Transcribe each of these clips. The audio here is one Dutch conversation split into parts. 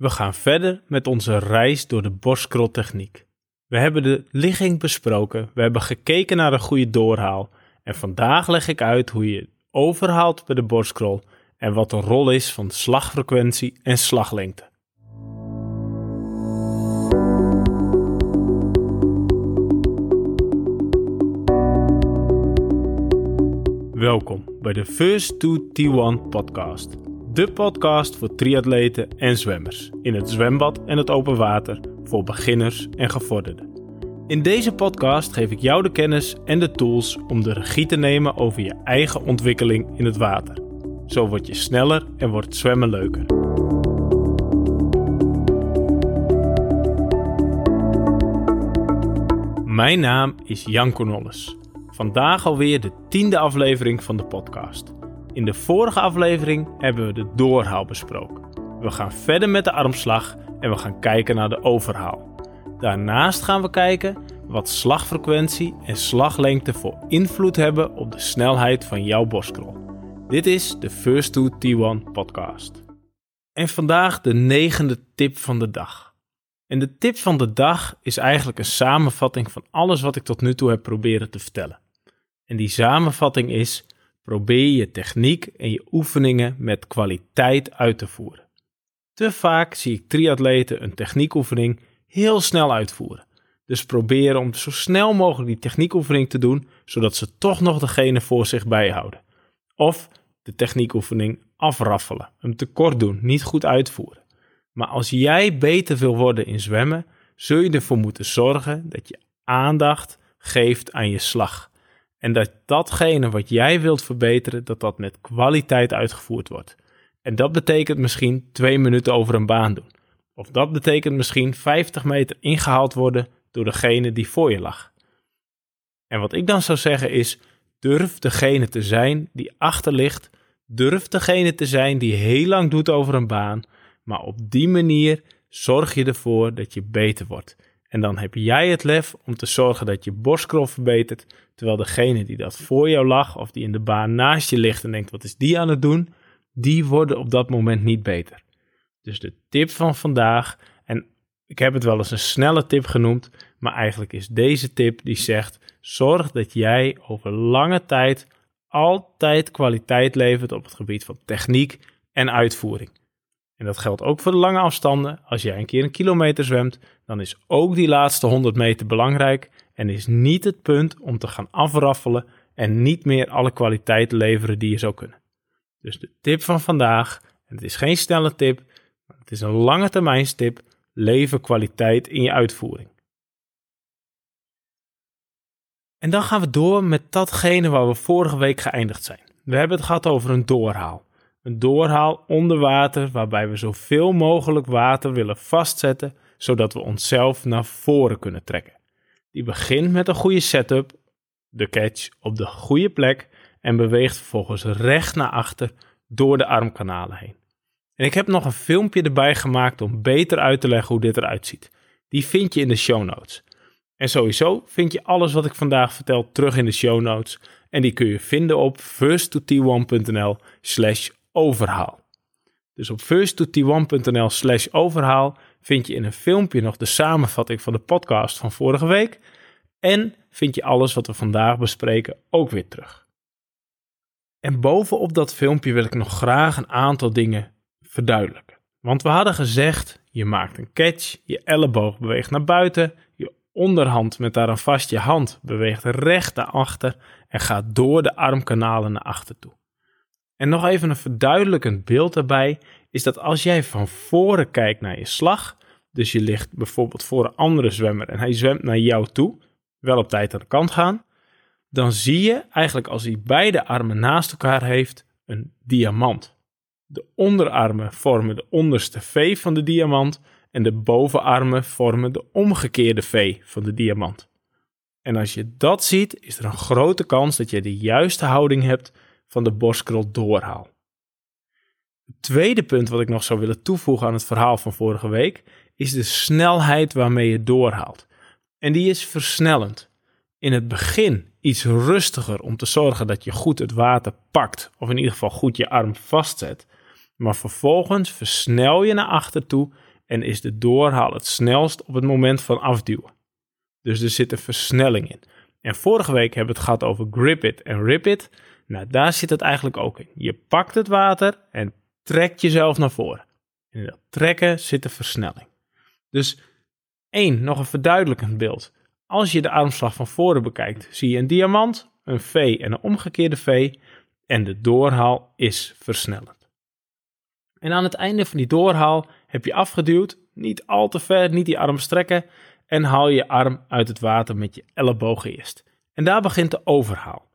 We gaan verder met onze reis door de borstkroltechniek. We hebben de ligging besproken, we hebben gekeken naar een goede doorhaal en vandaag leg ik uit hoe je overhaalt bij de borstkrol en wat de rol is van slagfrequentie en slaglengte. Welkom bij de First to T1 podcast. De podcast voor triatleten en zwemmers in het zwembad en het open water voor beginners en gevorderden. In deze podcast geef ik jou de kennis en de tools om de regie te nemen over je eigen ontwikkeling in het water. Zo word je sneller en wordt zwemmen leuker. Mijn naam is Jan Cornolles. Vandaag alweer de tiende aflevering van de podcast. In de vorige aflevering hebben we de doorhaal besproken. We gaan verder met de armslag en we gaan kijken naar de overhaal. Daarnaast gaan we kijken wat slagfrequentie en slaglengte voor invloed hebben op de snelheid van jouw borstkrol. Dit is de First to T1 podcast. En vandaag de negende tip van de dag. En de tip van de dag is eigenlijk een samenvatting van alles wat ik tot nu toe heb proberen te vertellen. En die samenvatting is: probeer je techniek en je oefeningen met kwaliteit uit te voeren. Te vaak zie ik triatleten een techniekoefening heel snel uitvoeren. Dus probeer om zo snel mogelijk die techniekoefening te doen, zodat ze toch nog degene voor zich bijhouden. Of de techniekoefening afraffelen, hem tekort doen, niet goed uitvoeren. Maar als jij beter wil worden in zwemmen, zul je ervoor moeten zorgen dat je aandacht geeft aan je slag. En dat datgene wat jij wilt verbeteren, dat dat met kwaliteit uitgevoerd wordt. En dat betekent misschien twee minuten over een baan doen. Of dat betekent misschien 50 meter ingehaald worden door degene die voor je lag. En wat ik dan zou zeggen is, durf degene te zijn die achter ligt. Durf degene te zijn die heel lang doet over een baan. Maar op die manier zorg je ervoor dat je beter wordt. En dan heb jij het lef om te zorgen dat je borstkrol verbetert, terwijl degene die dat voor jou lag of die in de baan naast je ligt en denkt wat is die aan het doen, die worden op dat moment niet beter. Dus de tip van vandaag, en ik heb het wel eens een snelle tip genoemd, maar eigenlijk is deze tip die zegt: zorg dat jij over lange tijd altijd kwaliteit levert op het gebied van techniek en uitvoering. En dat geldt ook voor de lange afstanden. Als jij een keer een kilometer zwemt, dan is ook die laatste 100 meter belangrijk en is niet het punt om te gaan afraffelen en niet meer alle kwaliteit leveren die je zou kunnen. Dus de tip van vandaag, en het is geen snelle tip, maar het is een lange termijn tip, lever kwaliteit in je uitvoering. En dan gaan we door met datgene waar we vorige week geëindigd zijn. We hebben het gehad over een doorhaal. Een doorhaal onder water waarbij we zoveel mogelijk water willen vastzetten zodat we onszelf naar voren kunnen trekken. Die begint met een goede setup, de catch op de goede plek en beweegt vervolgens recht naar achter door de armkanalen heen. En ik heb nog een filmpje erbij gemaakt om beter uit te leggen hoe dit eruit ziet. Die vind je in de show notes. En sowieso vind je alles wat ik vandaag vertel terug in de show notes. En die kun je vinden op first1nl slash overhaal. Dus op first1nl slash overhaal vind je in een filmpje nog de samenvatting van de podcast van vorige week. En vind je alles wat we vandaag bespreken ook weer terug. En bovenop dat filmpje wil ik nog graag een aantal dingen verduidelijken. Want we hadden gezegd, je maakt een catch, je elleboog beweegt naar buiten, je onderhand met daaraan vast je hand beweegt recht naar achter en gaat door de armkanalen naar achter toe. En nog even een verduidelijkend beeld daarbij is dat als jij van voren kijkt naar je slag, dus je ligt bijvoorbeeld voor een andere zwemmer en hij zwemt naar jou toe, wel op tijd aan de kant gaan, dan zie je eigenlijk als hij beide armen naast elkaar heeft een diamant. De onderarmen vormen de onderste V van de diamant en de bovenarmen vormen de omgekeerde V van de diamant. En als je dat ziet, is er een grote kans dat je de juiste houding hebt van de borstkrol doorhaal. Het tweede punt wat ik nog zou willen toevoegen aan het verhaal van vorige week is de snelheid waarmee je doorhaalt. En die is versnellend. In het begin iets rustiger om te zorgen dat je goed het water pakt, of in ieder geval goed je arm vastzet. Maar vervolgens versnel je naar achter toe en is de doorhaal het snelst op het moment van afduwen. Dus er zit een versnelling in. En vorige week hebben we het gehad over grip it en rip it. Nou, daar zit het eigenlijk ook in. Je pakt het water en trekt jezelf naar voren. In dat trekken zit de versnelling. Dus één, nog een verduidelijkend beeld. Als je de armslag van voren bekijkt, zie je een diamant, een V en een omgekeerde V. En de doorhaal is versnellend. En aan het einde van die doorhaal heb je afgeduwd, niet al te ver, niet die arm strekken. En haal je arm uit het water met je elleboog eerst. En daar begint de overhaal.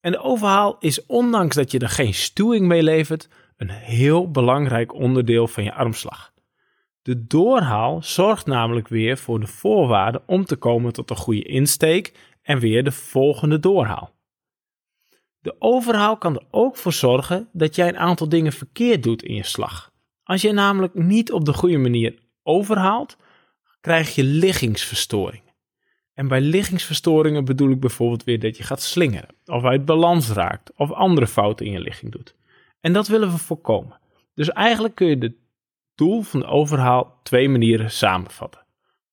En de overhaal is, ondanks dat je er geen stuwing mee levert, een heel belangrijk onderdeel van je armslag. De doorhaal zorgt namelijk weer voor de voorwaarden om te komen tot een goede insteek en weer de volgende doorhaal. De overhaal kan er ook voor zorgen dat jij een aantal dingen verkeerd doet in je slag. Als je namelijk niet op de goede manier overhaalt, krijg je liggingsverstoring. En bij liggingsverstoringen bedoel ik bijvoorbeeld weer dat je gaat slingeren, of uit balans raakt, of andere fouten in je ligging doet. En dat willen we voorkomen. Dus eigenlijk kun je het doel van de overhaal twee manieren samenvatten.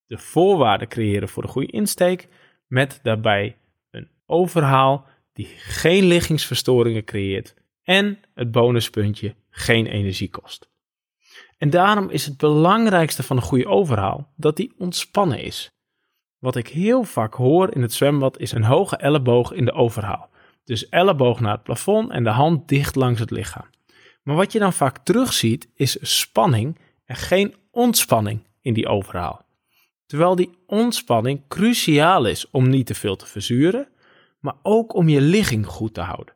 De voorwaarden creëren voor de goede insteek, met daarbij een overhaal die geen liggingsverstoringen creëert en het bonuspuntje geen energie kost. En daarom is het belangrijkste van een goede overhaal dat die ontspannen is. Wat ik heel vaak hoor in het zwembad is een hoge elleboog in de overhaal. Dus elleboog naar het plafond en de hand dicht langs het lichaam. Maar wat je dan vaak terugziet is spanning en geen ontspanning in die overhaal. Terwijl die ontspanning cruciaal is om niet te veel te verzuren, maar ook om je ligging goed te houden.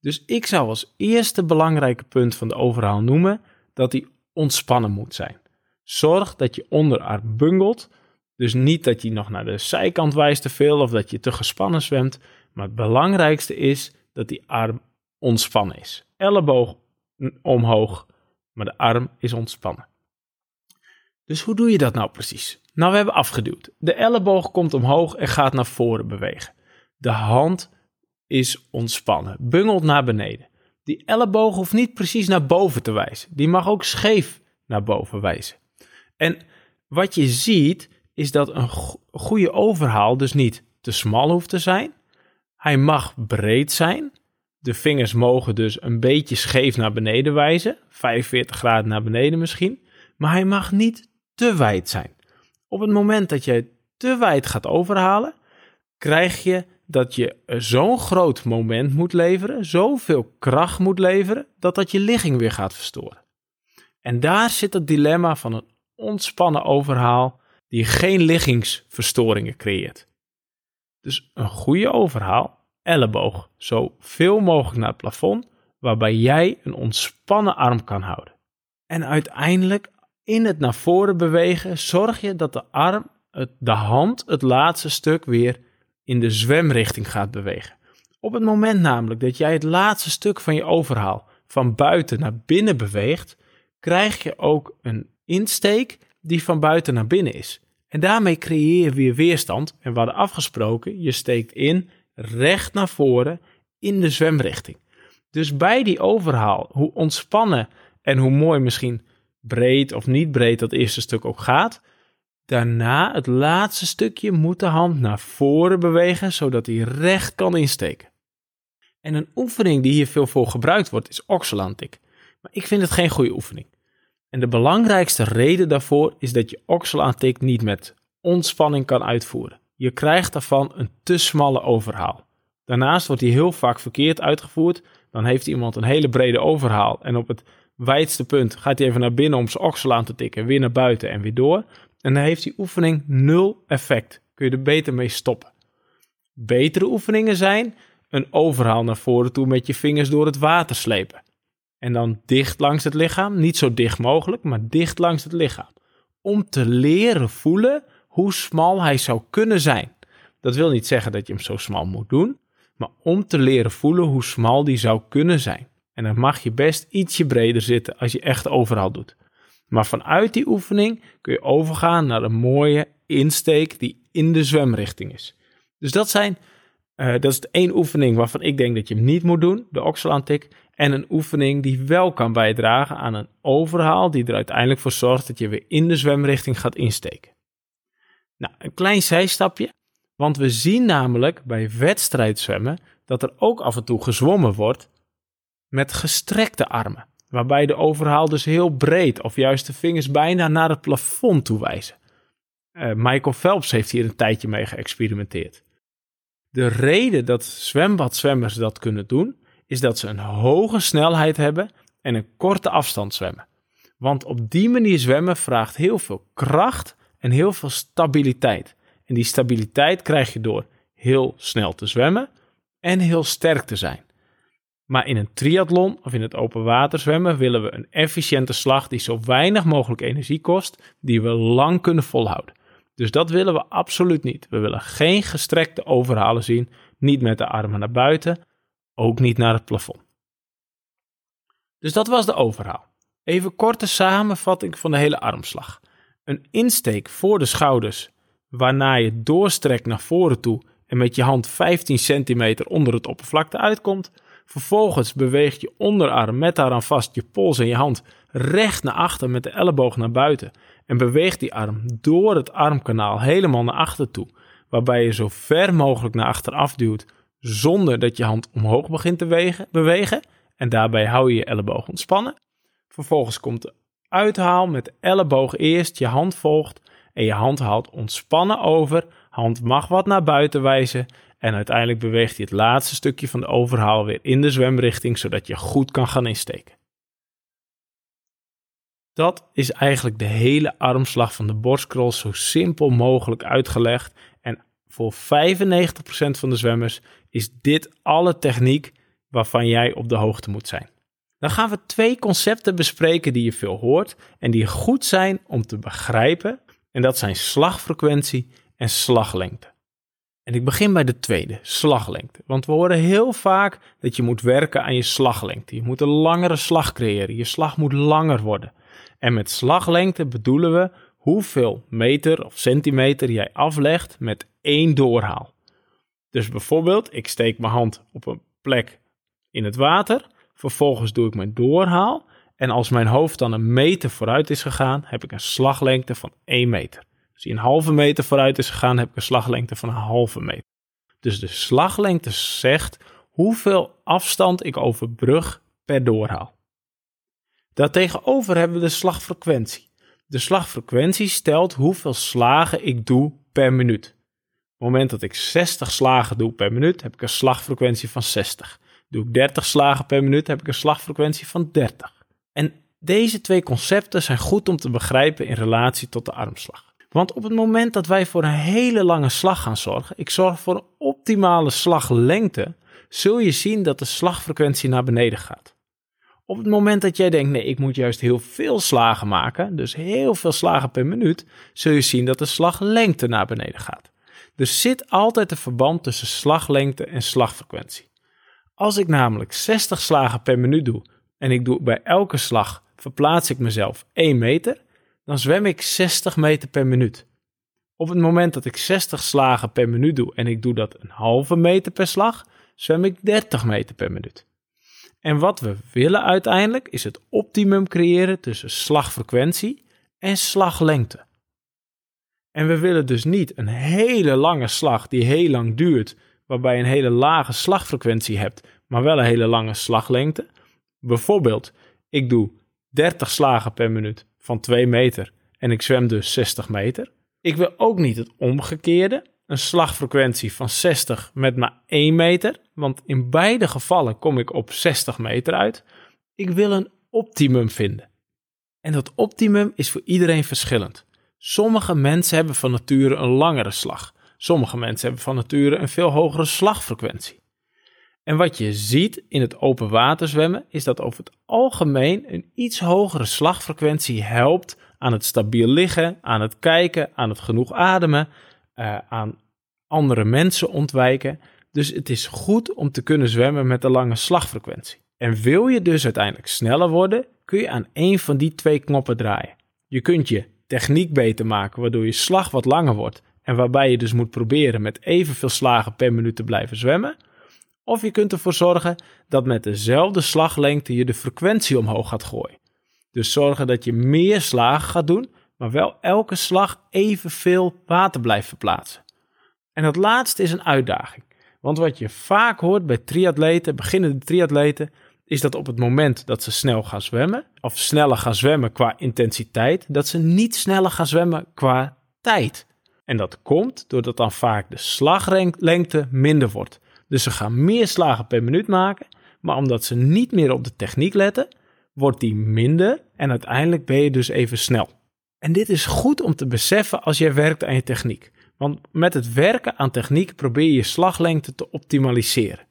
Dus ik zou als eerste belangrijke punt van de overhaal noemen dat die ontspannen moet zijn. Zorg dat je onderarm bungelt. Dus niet dat je nog naar de zijkant wijst te veel of dat je te gespannen zwemt. Maar het belangrijkste is dat die arm ontspannen is. Elleboog omhoog, maar de arm is ontspannen. Dus hoe doe je dat nou precies? Nou, we hebben afgeduwd. De elleboog komt omhoog en gaat naar voren bewegen. De hand is ontspannen, bungelt naar beneden. Die elleboog hoeft niet precies naar boven te wijzen. Die mag ook scheef naar boven wijzen. En wat je ziet is dat een goede overhaal dus niet te smal hoeft te zijn. Hij mag breed zijn. De vingers mogen dus een beetje scheef naar beneden wijzen, 45 graden naar beneden misschien. Maar hij mag niet te wijd zijn. Op het moment dat je te wijd gaat overhalen, krijg je dat je zo'n groot moment moet leveren, zoveel kracht moet leveren, dat dat je ligging weer gaat verstoren. En daar zit het dilemma van een ontspannen overhaal die geen liggingsverstoringen creëert. Dus een goede overhaal, elleboog, zo veel mogelijk naar het plafond, waarbij jij een ontspannen arm kan houden. En uiteindelijk in het naar voren bewegen zorg je dat de arm, de hand, het laatste stuk weer in de zwemrichting gaat bewegen. Op het moment namelijk dat jij het laatste stuk van je overhaal van buiten naar binnen beweegt, krijg je ook een insteek die van buiten naar binnen is. En daarmee creëer je weer weerstand. En we hadden afgesproken, je steekt in recht naar voren in de zwemrichting. Dus bij die overhaal, hoe ontspannen en hoe mooi misschien breed of niet breed dat eerste stuk ook gaat, Daarna het laatste stukje moet de hand naar voren bewegen, zodat hij recht kan insteken. En een oefening die hier veel voor gebruikt wordt is oxalantik. Maar ik vind het geen goede oefening. En de belangrijkste reden daarvoor is dat je oxalantik niet met ontspanning kan uitvoeren. Je krijgt daarvan een te smalle overhaal. Daarnaast wordt die heel vaak verkeerd uitgevoerd. Dan heeft iemand een hele brede overhaal en op het wijdste punt gaat hij even naar binnen om zijn oksel aan te tikken, weer naar buiten en weer door. En dan heeft die oefening nul effect. Kun je er beter mee stoppen. Betere oefeningen zijn een overhaal naar voren toe met je vingers door het water slepen. En dan dicht langs het lichaam, niet zo dicht mogelijk, maar dicht langs het lichaam. Om te leren voelen hoe smal hij zou kunnen zijn. Dat wil niet zeggen dat je hem zo smal moet doen, maar om te leren voelen hoe smal die zou kunnen zijn. En dan mag je best ietsje breder zitten als je echt overhaal doet. Maar vanuit die oefening kun je overgaan naar een mooie insteek die in de zwemrichting is. Dus dat zijn Uh, dat is de één oefening waarvan ik denk dat je hem niet moet doen, de oxalantik. En een oefening die wel kan bijdragen aan een overhaal die er uiteindelijk voor zorgt dat je weer in de zwemrichting gaat insteken. Nou, een klein zijstapje, want we zien namelijk bij wedstrijdzwemmen dat er ook af en toe gezwommen wordt met gestrekte armen, waarbij de overhaal dus heel breed of juist de vingers bijna naar het plafond toe wijzen. Uh, Michael Phelps heeft hier een tijdje mee geëxperimenteerd. De reden dat zwembadzwemmers dat kunnen doen, is dat ze een hoge snelheid hebben en een korte afstand zwemmen. Want op die manier zwemmen vraagt heel veel kracht en heel veel stabiliteit. En die stabiliteit krijg je door heel snel te zwemmen en heel sterk te zijn. Maar in een triathlon of in het open water zwemmen willen we een efficiënte slag die zo weinig mogelijk energie kost, die we lang kunnen volhouden. Dus dat willen we absoluut niet. We willen geen gestrekte overhalen zien, niet met de armen naar buiten, ook niet naar het plafond. Dus dat was de overhaal. Even korte samenvatting van de hele armslag. Een insteek voor de schouders, waarna je doorstrekt naar voren toe en met je hand 15 centimeter onder het oppervlakte uitkomt. Vervolgens beweegt je onderarm met daaraan vast je pols en je hand recht naar achter met de elleboog naar buiten. En beweegt die arm door het armkanaal helemaal naar achter toe. Waarbij je zo ver mogelijk naar achter afduwt zonder dat je hand omhoog begint te bewegen. En daarbij hou je je elleboog ontspannen. Vervolgens komt de uithaal met de elleboog eerst, je hand volgt en je hand haalt ontspannen over. Hand mag wat naar buiten wijzen en uiteindelijk beweegt hij het laatste stukje van de overhaal weer in de zwemrichting, zodat je goed kan gaan insteken. Dat is eigenlijk de hele armslag van de borstcrawl zo simpel mogelijk uitgelegd. En voor 95% van de zwemmers is dit alle techniek waarvan jij op de hoogte moet zijn. Dan gaan we twee concepten bespreken die je veel hoort en die goed zijn om te begrijpen. En dat zijn slagfrequentie en slaglengte. En ik begin bij de tweede, slaglengte. Want we horen heel vaak dat je moet werken aan je slaglengte. Je moet een langere slag creëren. Je slag moet langer worden. En met slaglengte bedoelen we hoeveel meter of centimeter jij aflegt met één doorhaal. Dus bijvoorbeeld, ik steek mijn hand op een plek in het water. Vervolgens doe ik mijn doorhaal. En als mijn hoofd dan een meter vooruit is gegaan, heb ik een slaglengte van 1 meter. Als hij een halve meter vooruit is gegaan, heb ik een slaglengte van een halve meter. Dus de slaglengte zegt hoeveel afstand ik overbrug per doorhaal. Daartegenover hebben we de slagfrequentie. De slagfrequentie stelt hoeveel slagen ik doe per minuut. Op het moment dat ik 60 slagen doe per minuut, heb ik een slagfrequentie van 60. Doe ik 30 slagen per minuut, heb ik een slagfrequentie van 30. En deze twee concepten zijn goed om te begrijpen in relatie tot de armslag. Want op het moment dat wij voor een hele lange slag gaan zorgen, ik zorg voor een optimale slaglengte, zul je zien dat de slagfrequentie naar beneden gaat. Op het moment dat jij denkt, nee, ik moet juist heel veel slagen maken, dus heel veel slagen per minuut, zul je zien dat de slaglengte naar beneden gaat. Er zit altijd een verband tussen slaglengte en slagfrequentie. Als ik namelijk 60 slagen per minuut doe en ik doe bij elke slag verplaats ik mezelf 1 meter, dan zwem ik 60 meter per minuut. Op het moment dat ik 60 slagen per minuut doe en ik doe dat een halve meter per slag, zwem ik 30 meter per minuut. En wat we willen uiteindelijk is het optimum creëren tussen slagfrequentie en slaglengte. En we willen dus niet een hele lange slag die heel lang duurt, waarbij je een hele lage slagfrequentie hebt, maar wel een hele lange slaglengte. Bijvoorbeeld, ik doe 30 slagen per minuut van 2 meter en ik zwem dus 60 meter. Ik wil ook niet het omgekeerde, een slagfrequentie van 60 met maar 1 meter, want in beide gevallen kom ik op 60 meter uit. Ik wil een optimum vinden. En dat optimum is voor iedereen verschillend. Sommige mensen hebben van nature een langere slag. Sommige mensen hebben van nature een veel hogere slagfrequentie. En wat je ziet in het open water zwemmen is dat over het algemeen een iets hogere slagfrequentie helpt aan het stabiel liggen, aan het kijken, aan het genoeg ademen, uh, aan andere mensen ontwijken. Dus het is goed om te kunnen zwemmen met een lange slagfrequentie. En wil je dus uiteindelijk sneller worden, kun je aan één van die twee knoppen draaien. Je kunt je techniek beter maken, waardoor je slag wat langer wordt en waarbij je dus moet proberen met evenveel slagen per minuut te blijven zwemmen. Of je kunt ervoor zorgen dat met dezelfde slaglengte je de frequentie omhoog gaat gooien. Dus zorgen dat je meer slagen gaat doen, maar wel elke slag evenveel water blijft verplaatsen. En dat laatste is een uitdaging. Want wat je vaak hoort bij triatleten, beginnende triatleten, is dat op het moment dat ze snel gaan zwemmen, of sneller gaan zwemmen qua intensiteit, dat ze niet sneller gaan zwemmen qua tijd. En dat komt doordat dan vaak de slaglengte minder wordt. Dus ze gaan meer slagen per minuut maken, maar omdat ze niet meer op de techniek letten, wordt die minder en uiteindelijk ben je dus even snel. En dit is goed om te beseffen als jij werkt aan je techniek. Want met het werken aan techniek probeer je je slaglengte te optimaliseren.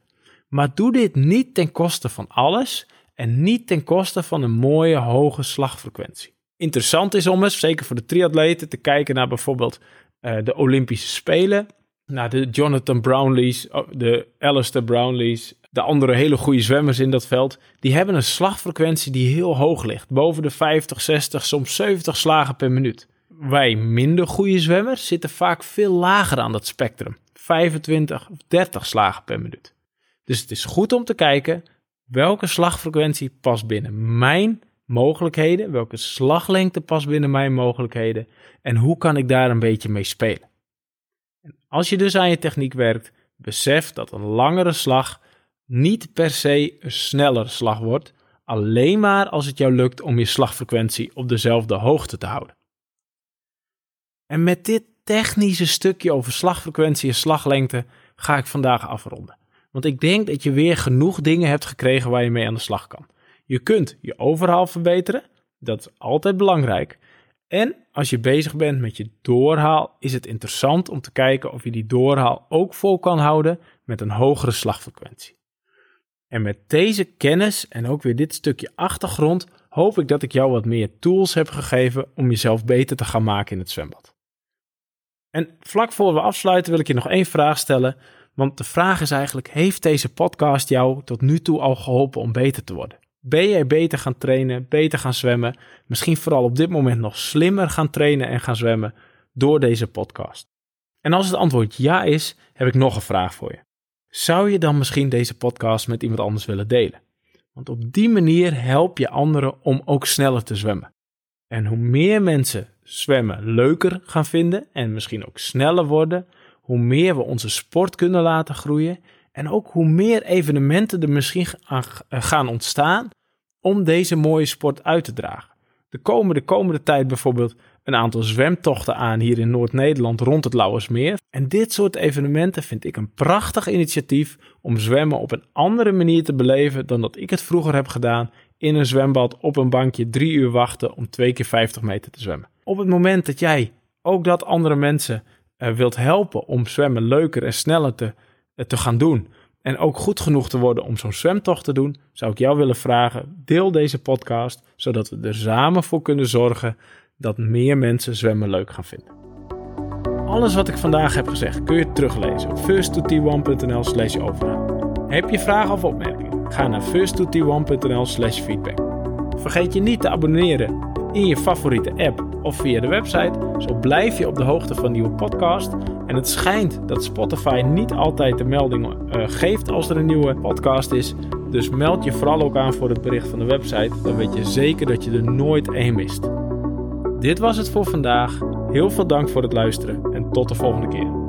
Maar doe dit niet ten koste van alles en niet ten koste van een mooie hoge slagfrequentie. Interessant is om eens, zeker voor de triatleten, te kijken naar bijvoorbeeld uh, de Olympische Spelen. Naar de Jonathan Brownlees, oh, de Alistair Brownlees, de andere hele goede zwemmers in dat veld. Die hebben een slagfrequentie die heel hoog ligt. Boven de 50, 60, soms 70 slagen per minuut. Wij minder goede zwemmers zitten vaak veel lager aan dat spectrum. 25 of 30 slagen per minuut. Dus het is goed om te kijken welke slagfrequentie past binnen mijn mogelijkheden, welke slaglengte past binnen mijn mogelijkheden en hoe kan ik daar een beetje mee spelen. En als je dus aan je techniek werkt, besef dat een langere slag niet per se een snellere slag wordt, alleen maar als het jou lukt om je slagfrequentie op dezelfde hoogte te houden. En met dit technische stukje over slagfrequentie en slaglengte ga ik vandaag afronden. Want ik denk dat je weer genoeg dingen hebt gekregen waar je mee aan de slag kan. Je kunt je overhaal verbeteren, dat is altijd belangrijk. En als je bezig bent met je doorhaal, is het interessant om te kijken of je die doorhaal ook vol kan houden met een hogere slagfrequentie. En met deze kennis en ook weer dit stukje achtergrond hoop ik dat ik jou wat meer tools heb gegeven om jezelf beter te gaan maken in het zwembad. En vlak voor we afsluiten wil ik je nog één vraag stellen. Want de vraag is eigenlijk: heeft deze podcast jou tot nu toe al geholpen om beter te worden? Ben jij beter gaan trainen, beter gaan zwemmen? Misschien vooral op dit moment nog slimmer gaan trainen en gaan zwemmen door deze podcast? En als het antwoord ja is, heb ik nog een vraag voor je. Zou je dan misschien deze podcast met iemand anders willen delen? Want op die manier help je anderen om ook sneller te zwemmen. En hoe meer mensen zwemmen leuker gaan vinden en misschien ook sneller worden, hoe meer we onze sport kunnen laten groeien en ook hoe meer evenementen er misschien eh, gaan ontstaan om deze mooie sport uit te dragen. Er komen de komende tijd bijvoorbeeld een aantal zwemtochten aan hier in Noord-Nederland rond het Lauwersmeer. En dit soort evenementen vind ik een prachtig initiatief om zwemmen op een andere manier te beleven dan dat ik het vroeger heb gedaan in een zwembad op een bankje drie uur wachten om twee keer 50 meter te zwemmen. Op het moment dat jij ook dat andere mensen uh, wilt helpen om zwemmen leuker en sneller te, uh, te gaan doen. En ook goed genoeg te worden om zo'n zwemtocht te doen, zou ik jou willen vragen: deel deze podcast, zodat we er samen voor kunnen zorgen dat meer mensen zwemmen leuk gaan vinden. Alles wat ik vandaag heb gezegd kun je teruglezen op first2t1.nl slash Heb je vragen of opmerkingen? Ga naar first2t1.nl slash feedback. Vergeet je niet te abonneren in je favoriete app of via de website. Zo blijf je op de hoogte van nieuwe podcast. En het schijnt dat Spotify niet altijd de melding uh, geeft als er een nieuwe podcast is. Dus meld je vooral ook aan voor het bericht van de website. Dan weet je zeker dat je er nooit één mist. Dit was het voor vandaag. Heel veel dank voor het luisteren en tot de volgende keer.